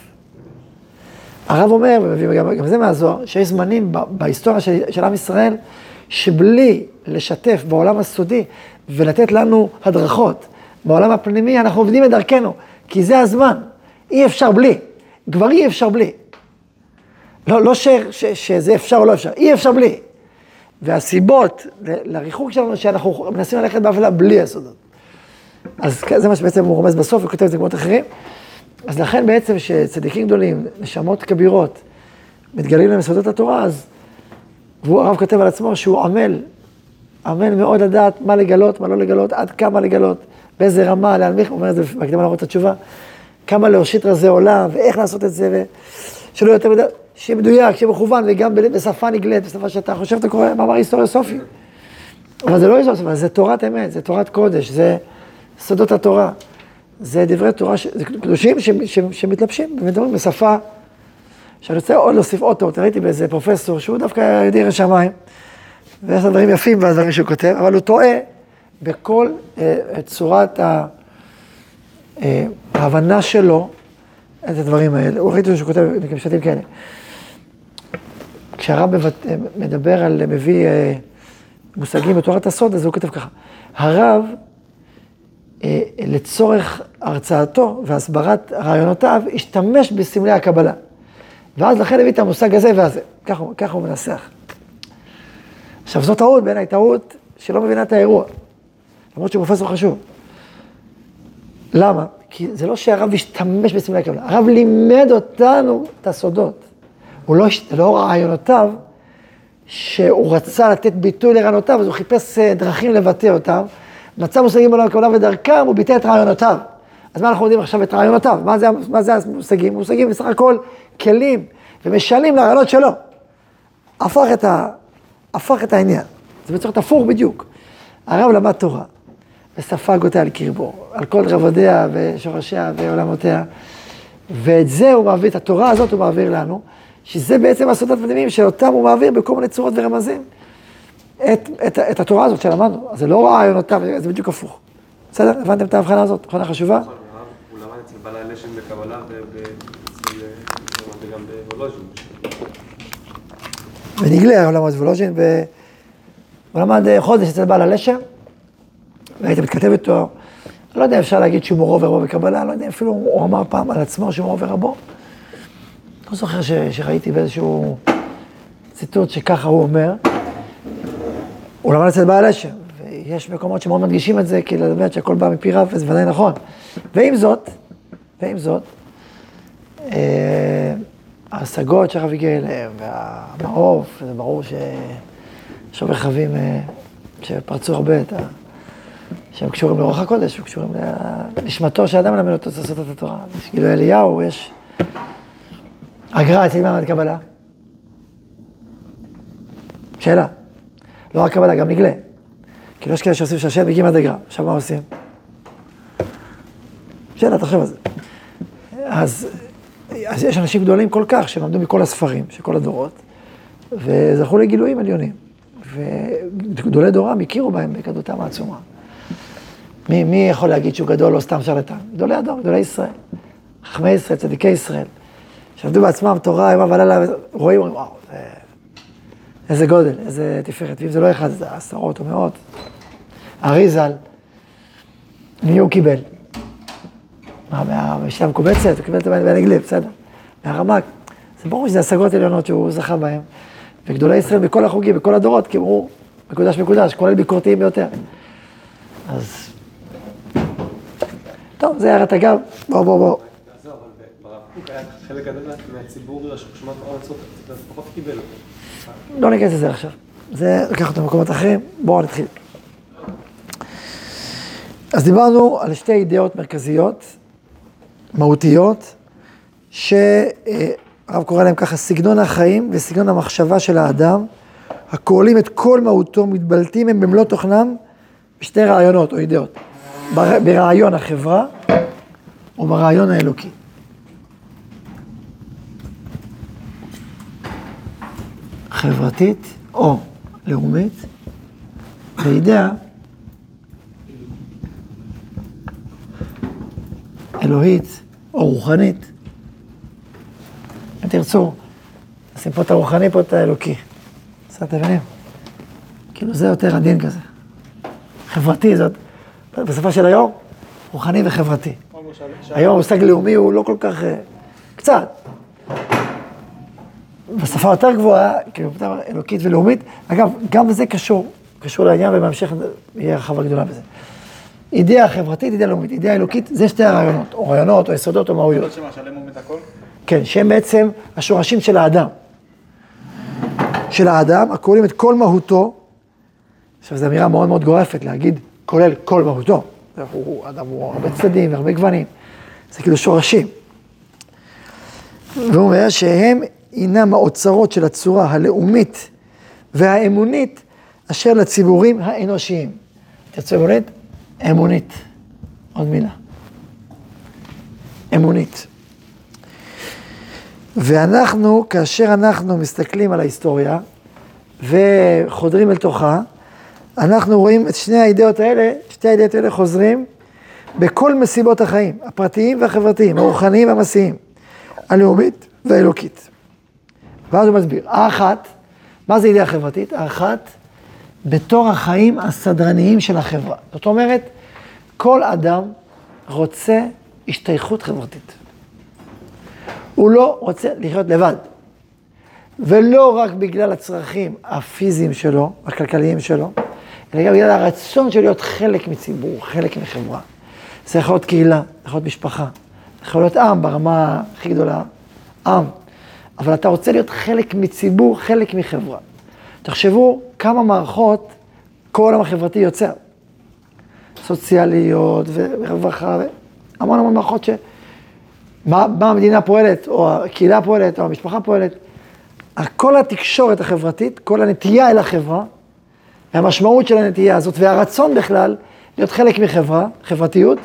הרב אומר, וגם גם זה מהזוהר, שיש זמנים בהיסטוריה של, של עם ישראל, שבלי לשתף בעולם הסודי ולתת לנו הדרכות בעולם הפנימי, אנחנו עובדים את דרכנו, כי זה הזמן. אי אפשר בלי, כבר אי אפשר בלי. לא, לא ש, ש, שזה אפשר או לא אפשר, אי אפשר בלי. והסיבות לריחוק שלנו, שאנחנו מנסים ללכת באפלה בלי הסודות. אז כ- זה מה שבעצם הוא רומז בסוף, הוא כותב את זה במקומות אחרים. אז לכן בעצם שצדיקים גדולים, נשמות כבירות, מתגלים להם סודות התורה, אז, והוא הרב כותב על עצמו שהוא עמל, עמל מאוד לדעת מה לגלות, מה לא לגלות, עד כמה לגלות, באיזה רמה להנמיך, הוא אומר את זה בהקדמה להראות את התשובה, כמה להושיט רזי עולם, ואיך לעשות את זה, ושלא יותר מדי, שיהיה מדויק, שיהיה מכוון, וגם בשפה נגלית, בשפה שאתה חושב, אתה קורא מאמר היסטוריה סופי. אבל זה לא היסטוריה סופי, זה תורת אמת, זה תורת קודש, זה סודות התורה. זה דברי תורה, ש- זה קדושים ש- ש- שמתלבשים ומדברים בשפה, שאני רוצה עוד להוסיף עוד טוב, ראיתי באיזה פרופסור שהוא דווקא יהודי ירא שמיים, ויש דברים יפים בדברים שהוא כותב, אבל הוא טועה בכל אה, צורת ה, אה, ההבנה שלו את הדברים האלה. הוא ראיתי שהוא כותב משפטים כאלה. כשהרב מדבר על, מביא אה, מושגים בתורת הסוד, אז הוא כותב ככה, הרב אה, לצורך הרצאתו והסברת רעיונותיו, השתמש בסמלי הקבלה. ואז לכן הביא את המושג הזה והזה. ככה, ככה הוא מנסח. עכשיו, זו טעות, בעיניי טעות שלא מבינה את האירוע. למרות שהוא פרופסור חשוב. למה? כי זה לא שהרב השתמש בסמלי הקבלה, הרב לימד אותנו את הסודות. הוא לא, הש- לא רעיונותיו, שהוא רצה לתת ביטוי לרעיונותיו, אז הוא חיפש אה, דרכים לבטא אותם. מצא מושגים בעולם הקבלה ודרכם, הוא ביטא את רעיונותיו. אז מה אנחנו יודעים עכשיו את רעיונותיו? מה זה, מה זה המושגים? מושגים בסך הכל כלים ומשלים לרעיונות שלו. הפך את, ה, הפך את העניין. זה בצורת הפוך בדיוק. הרב למד תורה, וספג אותה על קרבו, על כל רבדיה ושורשיה ועולמותיה, ואת זה הוא מעביר, את התורה הזאת הוא מעביר לנו, שזה בעצם הסודות המדהימים שאותם הוא מעביר בכל מיני צורות ורמזים. את, את, את התורה הזאת שלמדנו, אז זה לא רעיונותיו, זה בדיוק הפוך. בסדר? הבנתם את ההבחנה הזאת? הבחנה חשובה? נכון, הוא למד אצל בעלי לשם בקבלה וגם בוולוז'ין. ונגלה, הוא למד וולוז'ין, והוא למד חודש אצל בעל הלשם, והייתי מתכתב איתו, לא יודע, אפשר להגיד שהוא מורו ורבו בקבלה, לא יודע, אפילו הוא אמר פעם על עצמו שהוא מורו ורבו. לא זוכר ש, שראיתי באיזשהו ציטוט שככה הוא אומר. הוא למד אצל בעל השם, ויש מקומות שמאוד מדגישים את זה, כי באמת שהכל בא מפי רב, וזה ודאי נכון. ועם זאת, ועם זאת, אה, ההשגות שהרב הגיע אליהם, והמעוף, זה ברור שיש הרבה אה, שפרצו הרבה את ה... שהם קשורים לרוח הקודש, הם קשורים לנשמתו של האדם ללמד אותו לעשות את התורה. יש גילוי אליהו, יש... הגר"א אצל מעמד קבלה. שאלה. לא רק קבלה, גם נגלה. כאילו יש כאלה שעושים שהשם הגיע עד הגר"א, עכשיו מה עושים? שאלה, תחשוב על זה. אז, אז יש אנשים גדולים כל כך, שהם למדו מכל הספרים של כל הדורות, וזכו לגילויים עליונים. וגדולי דורם הכירו בהם בגדותם העצומה. מי, מי יכול להגיד שהוא גדול או סתם שרלטן? גדולי הדור, גדולי ישראל. חכמי ישראל, צדיקי ישראל, שעבדו בעצמם תורה יומם ולילה, רואים, אומרים, וואו, זה... איזה גודל, איזה תפארת. ואם זה לא אחד, זה עשרות או מאות. אריזל, מי הוא קיבל? מה, מהמשנה המקובצת? הוא קיבל את זה בנגלה, בסדר. מהרמ"ק. זה ברור שזה השגות עליונות שהוא זכה בהן. וגדולי ישראל בכל החוגים, בכל הדורות, כי אמרו, מקודש מקודש, כולל ביקורתיים ביותר. אז... טוב, זה הערת אגב, בוא, בוא, בוא. זהו, אבל ברב קוק היה חלק גדול מהציבור מצוות, קצת פחות קיבל. לא ניכנס לזה עכשיו. זה לקח אותו למקומות אחרים, בואו נתחיל. אז דיברנו על שתי אידאות מרכזיות, מהותיות, שהרב קורא להם ככה סגנון החיים וסגנון המחשבה של האדם, הכוללים את כל מהותו, מתבלטים הם במלוא תוכנם בשתי רעיונות או אידאות, בר- ברעיון החברה וברעיון האלוקי. חברתית או לאומית, ואידאה אלוהית או רוחנית. אם תרצו, נשים פה את הרוחני, פה את האלוקי. בסדר, אתם מבינים? כאילו זה יותר עדין כזה. חברתי זאת, בשפה של היום, רוחני וחברתי. היום המושג לאומי הוא לא כל כך, אה, קצת. בשפה יותר גבוהה, כאילו, אלוקית ולאומית, אגב, גם בזה קשור, קשור לעניין, ובהמשך יהיה הרחבה גדולה בזה. אידאה חברתית, אידאה לאומית, אידאה אלוקית, זה שתי הרעיונות, או רעיונות, או יסודות, או מהויות. כן, שהם בעצם השורשים של האדם. של האדם, הכוללים את כל מהותו. עכשיו, זו אמירה מאוד מאוד גורפת להגיד, כולל כל מהותו. הוא, אדם הוא הרבה צדדים והרבה גוונים. זה כאילו שורשים. והוא אומר שהם הינם האוצרות של הצורה הלאומית והאמונית אשר לציבורים האנושיים. תרצו אמונית? אמונית. עוד מילה. אמונית. ואנחנו, כאשר אנחנו מסתכלים על ההיסטוריה וחודרים אל תוכה, אנחנו רואים את שני האידאות האלה, שתי האידאות האלה חוזרים בכל מסיבות החיים, הפרטיים והחברתיים, הרוחניים והמעשיים, הלאומית והאלוקית. ואז הוא מסביר, האחת, מה זה אידאה חברתית? האחת, בתור החיים הסדרניים של החברה. זאת אומרת, כל אדם רוצה השתייכות חברתית. הוא לא רוצה לחיות לבד. ולא רק בגלל הצרכים הפיזיים שלו, הכלכליים שלו, אלא גם בגלל הרצון שלו להיות חלק מציבור, חלק מחברה. זה יכול להיות קהילה, יכול להיות משפחה, יכול להיות עם ברמה הכי גדולה, עם. אבל אתה רוצה להיות חלק מציבור, חלק מחברה. תחשבו כמה מערכות כל העולם החברתי יוצר. סוציאליות ורווחה, המון המון מערכות ש... מה, מה המדינה פועלת, או הקהילה פועלת, או המשפחה פועלת. כל התקשורת החברתית, כל הנטייה אל החברה, והמשמעות של הנטייה הזאת, והרצון בכלל להיות חלק מחברה, חברתיות,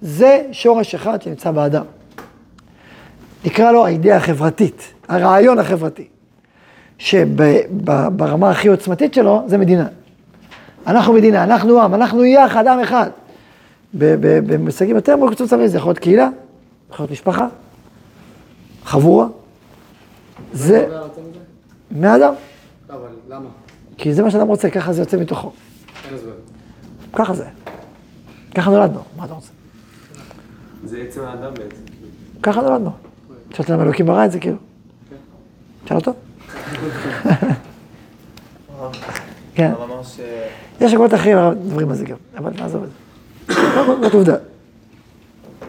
זה שורש אחד שנמצא באדם. נקרא לו האידאה החברתית, הרעיון החברתי, שברמה הכי עוצמתית שלו זה מדינה. אנחנו מדינה, אנחנו עם, אנחנו יחד, עם אחד. במושגים יותר מצומצמים זה יכול להיות קהילה, יכול להיות משפחה, חבורה. זה מהאדם. אבל למה? כי זה מה שאדם רוצה, ככה זה יוצא מתוכו. אין הסבר. ככה זה. ככה נולדנו, מה אתה רוצה? זה עצם האדם בעצם. ככה נולדנו. שאלת למה אלוקים ברא את זה, כאילו. שאל אותו? כן. יש מקומות אחרים, על זה גם, אבל נעזוב את זה. זאת עובדה.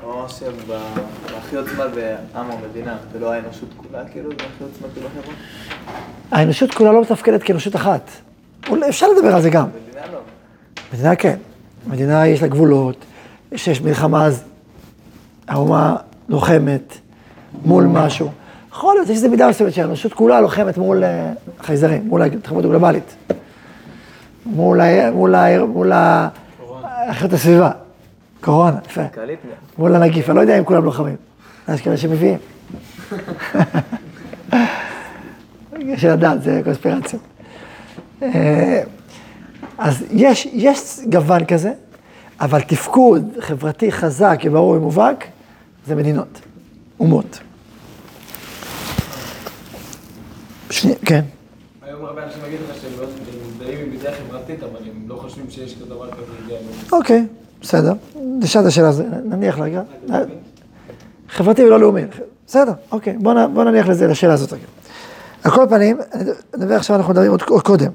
הוא אמר שבהכי עוצמה בעם או מדינה, ולא האנושות כולה, כאילו, זה הכי עוצמתי בחברה? האנושות כולה לא מתפקדת כאנושות אחת. אפשר לדבר על זה גם. מדינה לא. מדינה כן. מדינה יש לה גבולות, כשיש מלחמה אז האומה לוחמת מול משהו. יכול להיות, יש איזו מידה מסוימת שהאנושות כולה לוחמת מול אה, חייזרים, מול ההתחממות הגלובלית. מול. מול. מול ה... אחרת הסביבה. קורונה, יפה. מול הנגיף, אני לא יודע אם כולם לוחמים. יש כאלה שמביאים. יש לדעת, זה קונספירציה. אה, אז יש, יש גוון כזה, אבל תפקוד חברתי חזק וברור ומובהק, זה מדינות, אומות. שנייה, כן. היום הרבה אנשים יגידו לך שהם לא מזדהים עם אידאה חברתית, אבל הם לא חושבים שיש כזה דבר כזה אידאה. אוקיי, בסדר. נשאל את השאלה הזאת, נניח לה, חברתי ולא לאומי. בסדר, אוקיי, בוא, נניח לזה, לשאלה הזאת רגע. על כל פנים, אני מדבר עכשיו, אנחנו מדברים עוד קודם.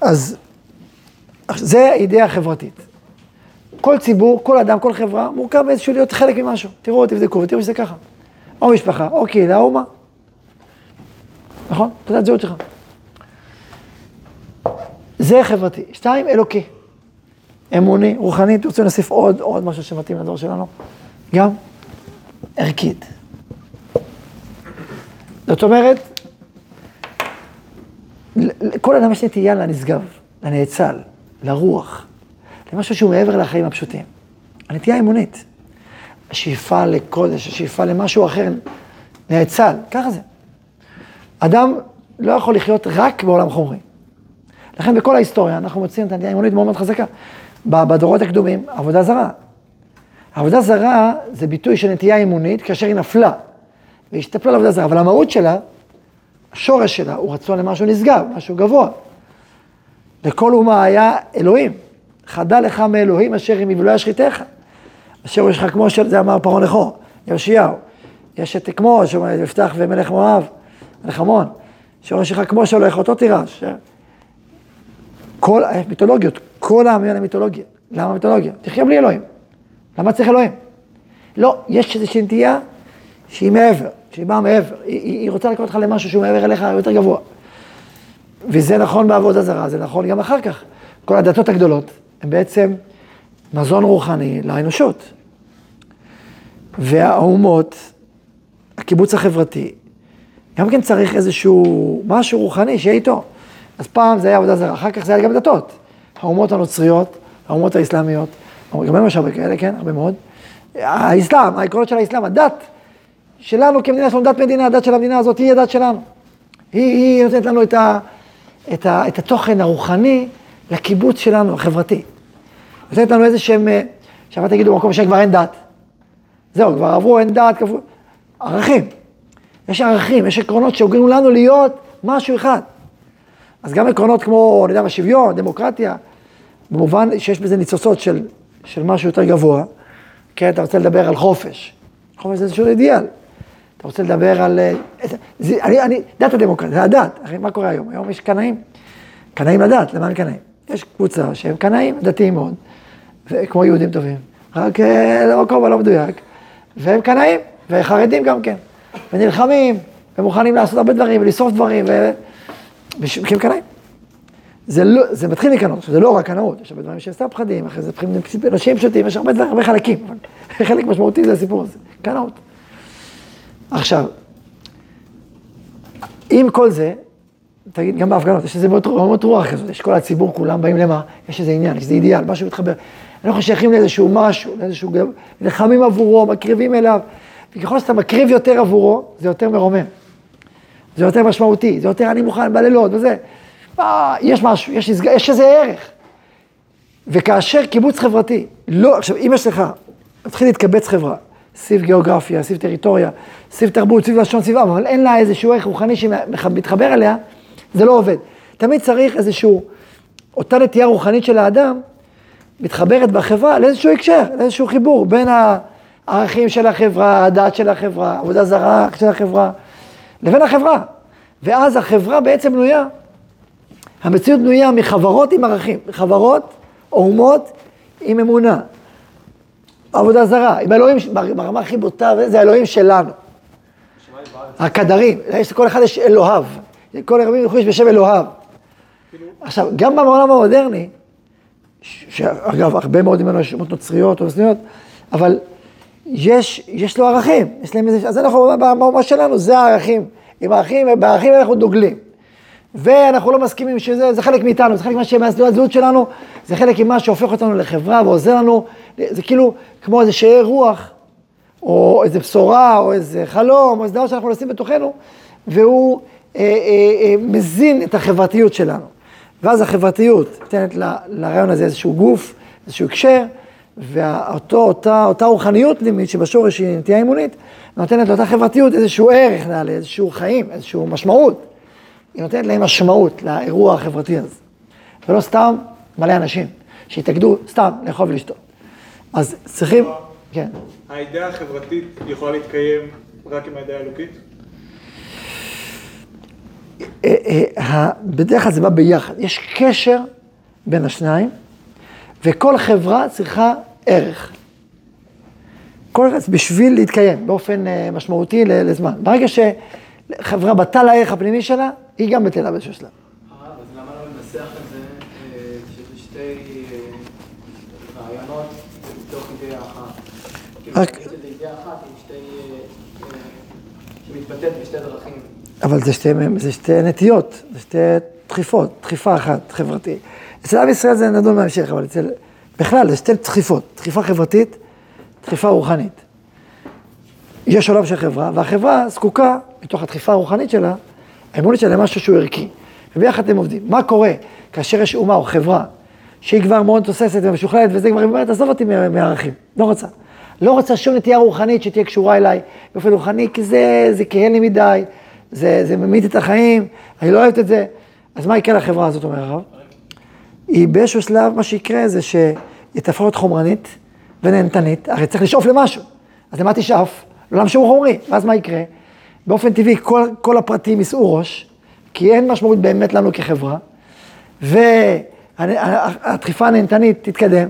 אז זה האידאה החברתית. כל ציבור, כל אדם, כל חברה, מורכב באיזשהו להיות חלק ממשהו. תראו, תבדקו ותראו שזה ככה. או משפחה, או קהילה, או אומה. נכון? תעודת זהות שלך. זה חברתי. שתיים, אלוקי. אמוני, רוחני, רוצים להוסיף עוד, עוד משהו שמתאים לדור שלנו? גם ערכית. זאת אומרת, כל אדם יש נטייה לנשגב, לנאצל, לרוח, למשהו שהוא מעבר לחיים הפשוטים. הנטייה האמונית, השאיפה לקודש, השאיפה למשהו אחר, נאצל, ככה זה. אדם לא יכול לחיות רק בעולם חומרי. לכן בכל ההיסטוריה אנחנו מוצאים את הנטייה האמונית מאוד מאוד חזקה. בדורות הקדומים, עבודה זרה. עבודה זרה זה ביטוי של נטייה אמונית כאשר היא נפלה והשתפלה לעבודה זרה, אבל המהות שלה, השורש שלה הוא רצון למשהו נשגב, משהו גבוה. לכל אומה היה אלוהים. חדל לך מאלוהים אשר אם יבלו ישחיתך. אשר יש לך כמו של זה אמר פרעה נכו, יאשיהו. יש את שאומר יפתח ומלך מואב, מלך עמון. שורש לך כמו שהולך אותו תירש. כל המיתולוגיות, כל העמים האלה מיתולוגיה. למה מיתולוגיה? תחיה בלי אלוהים. למה צריך אלוהים? לא, יש איזושהי נטייה שהיא מעבר, שהיא באה מעבר. היא, היא רוצה לקרוא אותך למשהו שהוא מעבר אליך יותר גבוה. וזה נכון בעבודה זרה, זה נכון גם אחר כך. כל הדתות הגדולות הן בעצם מזון רוחני לאנושות. והאומות, הקיבוץ החברתי, גם כן צריך איזשהו משהו רוחני שיהיה איתו. אז פעם זה היה עבודה זרה, אחר כך זה היה גם דתות. האומות הנוצריות, האומות האסלאמיות, גם אין יש הרבה כאלה, כן, הרבה מאוד. האסלאם, העקרונות של האסלאם, הדת שלנו כמדינה, יש לנו דת מדינה, הדת של המדינה הזאת היא הדת שלנו. היא, היא נותנת לנו את, ה, את, ה, את התוכן הרוחני לקיבוץ שלנו, החברתי. נותנת לנו איזה שהם, עכשיו אל תגידו במקום שכבר אין דת. זהו, כבר עברו, אין דת, כפו... ערכים. יש ערכים, יש עקרונות שהוגנו לנו להיות משהו אחד. אז גם עקרונות כמו, אני יודע מה, שוויון, דמוקרטיה, במובן שיש בזה ניצוצות של, של משהו יותר גבוה, כן, אתה רוצה לדבר על חופש. חופש זה איזשהו אידיאל. אתה רוצה לדבר על... זה, אני, אני, דת הדמוקרטיה, זה הדת. הרי מה קורה היום? היום יש קנאים. קנאים לדת, הם קנאים? יש קבוצה שהם קנאים, דתיים מאוד, כמו יהודים טובים. רק אה, למקום הלא מדויק, והם קנאים, וחרדים גם כן, ונלחמים, ומוכנים לעשות הרבה דברים, ולשרוף דברים, ו... כי הם קנאים. זה, לא, זה מתחיל מקנאות, זה לא רק קנאות, יש הרבה דברים שהם סתם פחדים, אחרי זה פחדים אנשים פשוטים, יש הרבה דברים, הרבה חלקים, אבל חלק משמעותי זה הסיפור הזה, קנאות. עכשיו, עם כל זה, תגיד, גם בהפגנות, יש איזה רמות רוח כזאת, יש כל הציבור, כולם באים למה? יש איזה עניין, יש איזה אידיאל, משהו מתחבר. אנחנו שייכים לאיזשהו משהו, לאיזשהו, גב- נלחמים עבורו, מקריבים אליו, וככל שאתה מקריב יותר עבורו, זה יותר מרומם. זה יותר משמעותי, זה יותר אני מוכן בלילות וזה. מה, יש משהו, יש, יש איזה ערך. וכאשר קיבוץ חברתי, לא, עכשיו, אם יש לך, מתחיל להתקבץ חברה, סביב גיאוגרפיה, סביב טריטוריה, סביב תרבות, סביב לשון, סביב עם, אבל אין לה איזשהו ערך רוחני שמתחבר אליה, זה לא עובד. תמיד צריך איזשהו, אותה נטייה רוחנית של האדם, מתחברת בחברה לאיזשהו הקשר, לאיזשהו חיבור בין הערכים של החברה, הדת של החברה, עבודה זרה של החברה, לבין החברה. ואז החברה בעצם בנויה, המציאות בנויה מחברות עם ערכים, חברות או אומות עם אמונה. עבודה זרה, עם אלוהים, ברמה הכי בוטה, זה האלוהים שלנו. הקדרים, יש לכל אחד יש אלוהיו, כל הרבים ילכו יש בשם אלוהיו. עכשיו, גם בעולם המודרני, שאגב, הרבה מאוד ממנו יש אומות נוצריות או נוצריות, אבל יש, יש לו ערכים, יש להם איזה, אז אנחנו, באומה שלנו, זה הערכים. עם הערכים, בערכים אנחנו דוגלים. ואנחנו לא מסכימים שזה, זה חלק מאיתנו, זה חלק מהזהות שלנו, זה חלק ממה שהופך אותנו לחברה ועוזר לנו, זה כאילו כמו איזה שאר רוח, או איזה בשורה, או איזה חלום, או איזה דבר שאנחנו נשים בתוכנו, והוא מזין את החברתיות שלנו. ואז החברתיות נותנת לרעיון הזה איזשהו גוף, איזשהו הקשר, ואותה רוחניות פנימית שבשורש היא נטייה אימונית, נותנת לאותה חברתיות איזשהו ערך, נעלה, איזשהו חיים, איזשהו משמעות. היא נותנת להם משמעות לאירוע החברתי הזה. ולא סתם מלא אנשים שהתאגדו סתם לאכול ולשתות. אז צריכים, כן. האידאה החברתית יכולה להתקיים רק עם האידאה האלוקית? אה, אה, בדרך כלל זה בא ביחד. יש קשר בין השניים, וכל חברה צריכה ערך. כל אחד בשביל להתקיים באופן אה, משמעותי לזמן. ברגע שחברה בטל הערך הפנימי שלה, היא גם בטלה באיזשהו שלב. הרב, אז למה לא לנסח את זה שזה שתי רעיונות אידאה אחת? כאילו, רק- אה, שמתבטאת בשתי דרכים. אבל זה שתי, זה שתי נטיות, זה שתי דחיפות, דחיפה אחת חברתית. אצל עם ישראל זה נדון בהמשך, אבל אצל, בכלל זה שתי דחיפות, דחיפה חברתית, דחיפה רוחנית. יש עולם של חברה, והחברה זקוקה, מתוך הדחיפה הרוחנית שלה, האמונית שלה למשהו שהוא ערכי. וביחד הם עובדים. מה קורה כאשר יש אומה או חברה שהיא כבר מאוד תוססת ומשוכללת, וזה כבר, אומרת, עזוב אותי מה- מהערכים, לא רוצה. לא רוצה שום נטייה רוחנית שתהיה קשורה אליי באופן רוחני, כי זה, זה כהן לי מדי, זה, זה ממית את החיים, אני לא אוהבת את זה. אז מה יקרה לחברה הזאת, אומר הרב? היא באיזשהו שלב, מה שיקרה זה שהיא תהפוך להיות חומרנית ונהנתנית, הרי צריך לשאוף למשהו. אז למה תשאף? לא למשהו חומרי. ואז מה יקרה? באופן טבעי כל, כל הפרטים יישאו ראש, כי אין משמעות באמת לנו כחברה, והדחיפה הנהנתנית תתקדם,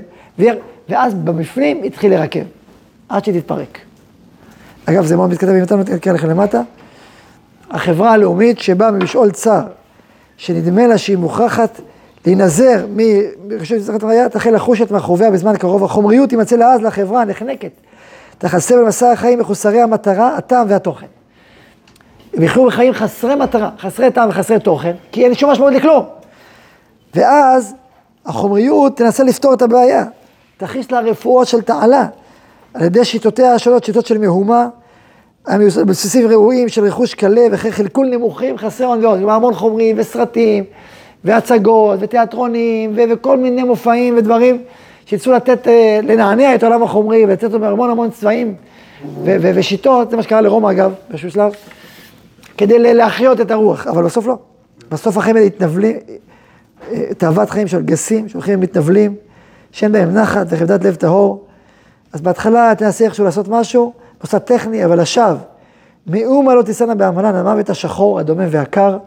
ואז במפנים יתחיל לרקב, עד שתתפרק. אגב, זה מאוד מתכתב, אם אתה נותן לכם למטה, החברה הלאומית שבאה ממשעול צר, שנדמה לה שהיא מוכרחת להינזר מרשות יצחק ראייה, תחל לחוש את מאחוריה בזמן קרוב. החומריות תימצא לה אז לחברה הנחנקת. תחת סבל מסע החיים מחוסרי המטרה, הטעם והתוכן. הם יחיו בחיים חסרי מטרה, חסרי טעם וחסרי תוכן, כי אין שום משמעות לכלום. ואז החומריות תנסה לפתור את הבעיה. תכניס לה רפואות של תעלה, על ידי שיטותיה השונות, שיטות של מהומה, בסיסים ראויים של רכוש קלה וכן חלקול נמוכים הון ועוד, כלומר המון חומרים וסרטים והצגות ותיאטרונים ו- וכל מיני מופעים ודברים שיצאו לתת, אה, לנענע את העולם החומרי ולתת אותו בהמון המון צבעים ו- ו- ושיטות, זה מה שקרה לרומא אגב, באיזשהו שלב, כדי להחיות את הרוח, אבל בסוף לא. בסוף החיים האלה התנבלים, אה, תאוות חיים של גסים, שהולכים ומתנבלים, שאין בהם נחת וחמדת לב טהור. אז בהתחלה תנסה איכשהו לעשות משהו, מוסד טכני, אבל לשווא. מאומה לא תישאנה בעמלן, המוות השחור, הדומם והקר,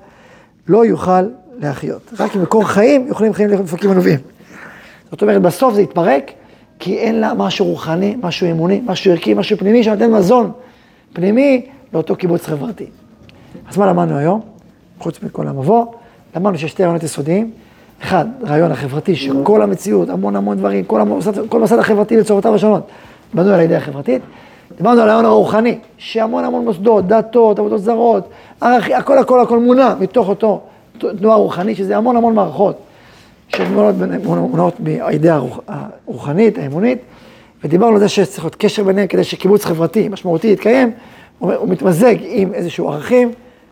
לא יוכל להחיות. רק עם מקור חיים יכולים חיים להיות מפקים ענובים. זאת אומרת, בסוף זה יתפרק, כי אין לה משהו רוחני, משהו אמוני, משהו ערכי, משהו פנימי שנותן מזון פנימי לאותו קיבוץ חברתי. אז מה למדנו היום? חוץ מכל המבוא, למדנו שיש שתי רעיונות יסודיים. אחד, הרעיון החברתי, שכל המציאות, המון המון דברים, כל המוסד, כל המוסד החברתי בצורותיו השונות, בנוי על הידיעה החברתית. דיברנו על הרעיון הרוחני, שהמון המון מוסדות, דתות, עבודות זרות, ערכי, הכל הכל הכל מונע מתוך אותו תנועה רוחנית, שזה המון המון מערכות שמונעות מהידיעה הרוחנית, האמונית, ודיברנו על זה שצריך להיות קשר ביניהם כדי שקיבוץ חברתי משמעותי יתקיים, הוא מתמזג עם איזשהו ערכים,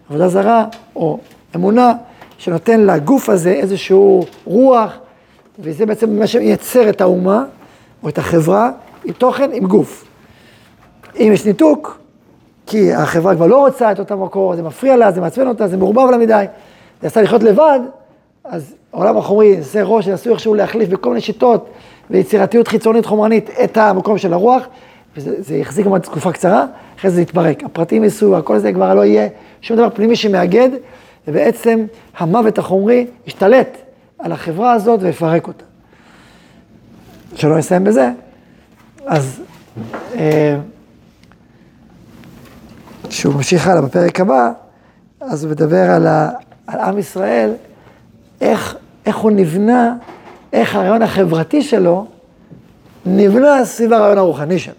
עבודה זרה או אמונה, שנותן לגוף הזה איזשהו רוח, וזה בעצם מה שמייצר את האומה, או את החברה, עם תוכן, עם גוף. אם יש ניתוק, כי החברה כבר לא רוצה את אותו מקור, זה מפריע לה, זה מעצבן אותה, זה מעורבב לה מדי, זה עשה לחיות לבד, אז העולם החומרי, זה ראש, ינסו איכשהו להחליף בכל מיני שיטות ויצירתיות חיצונית חומרנית את המקום של הרוח, וזה יחזיק גם תקופה קצרה, אחרי זה יתפרק. הפרטים ייסעו, הכל זה כבר לא יהיה שום דבר פנימי שמאגד, ובעצם המוות החומרי ישתלט על החברה הזאת ויפרק אותה. שלא נסיים בזה, אז כשהוא ממשיך הלאה בפרק הבא, אז הוא מדבר על, ה, על עם ישראל, איך, איך הוא נבנה, איך הרעיון החברתי שלו נבנה סביב הרעיון הרוחני שלו.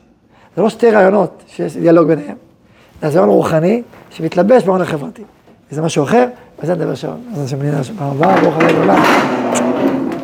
זה לא שתי רעיונות שיש דיאלוג ביניהם, זה רעיון רוחני שמתלבש ברעיון החברתי. וזה משהו אחר, וזה נדבר שם. אז אני שם בפעם הבאה, ברוך הבא.